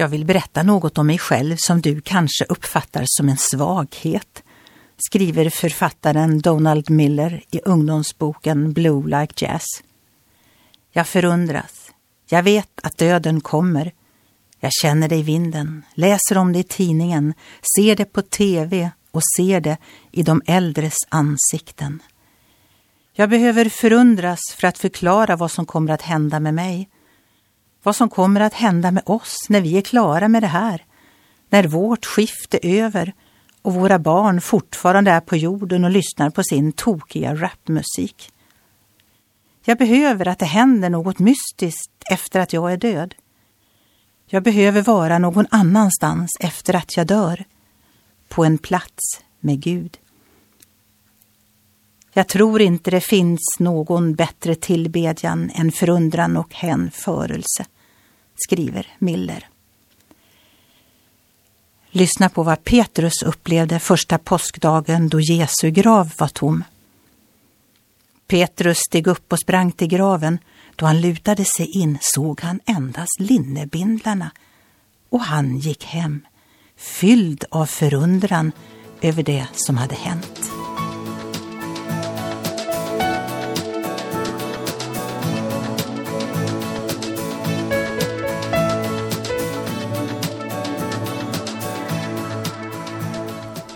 Jag vill berätta något om mig själv som du kanske uppfattar som en svaghet, skriver författaren Donald Miller i ungdomsboken Blue Like Jazz. Jag förundras. Jag vet att döden kommer. Jag känner det i vinden, läser om det i tidningen, ser det på tv och ser det i de äldres ansikten. Jag behöver förundras för att förklara vad som kommer att hända med mig. Vad som kommer att hända med oss när vi är klara med det här. När vårt skift är över och våra barn fortfarande är på jorden och lyssnar på sin tokiga rapmusik. Jag behöver att det händer något mystiskt efter att jag är död. Jag behöver vara någon annanstans efter att jag dör. På en plats med Gud. Jag tror inte det finns någon bättre tillbedjan än förundran och hänförelse, skriver Miller. Lyssna på vad Petrus upplevde första påskdagen då Jesu grav var tom. Petrus steg upp och sprang till graven. Då han lutade sig in såg han endast linnebindlarna och han gick hem, fylld av förundran över det som hade hänt.